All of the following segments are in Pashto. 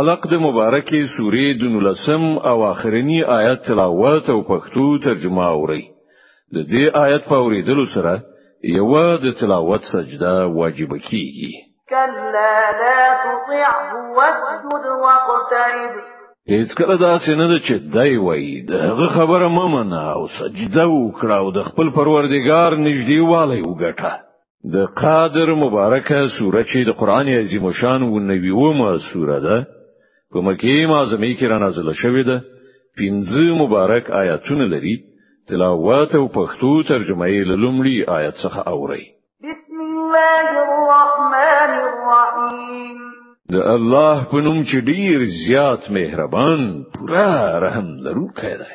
علق د مبارکې سورې د نولسم او آخرنی آیت تلاوت او پښتو ترجمه اوري د دې آیت په اوریدلو سره یو د تلاوت سجده واجب کیږي کلا لا تطعه واسجد واقترب هیڅ کله دا سینه ده چې دای وای دغه خبره ممنه او سجده وکړه او د خپل پروردګار نږدې والی وګټه د قادر مبارکه سوره چې د قران عظیم شان و نویومه سوره ده په مکه معظمه کې را نازله شوې ده پنځه مبارک آیاتونه لري تلاوت او پښتو ترجمه یې لومړی آیت څخه اوري بسم الله الرحمن الرحیم د الله په نوم چې ډیر زیات مهربان پورا رحم لرونکی دی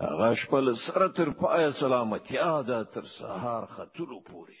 هغه شپه له سره تر پایه سلامتیا ده تر سهار ختلو پورې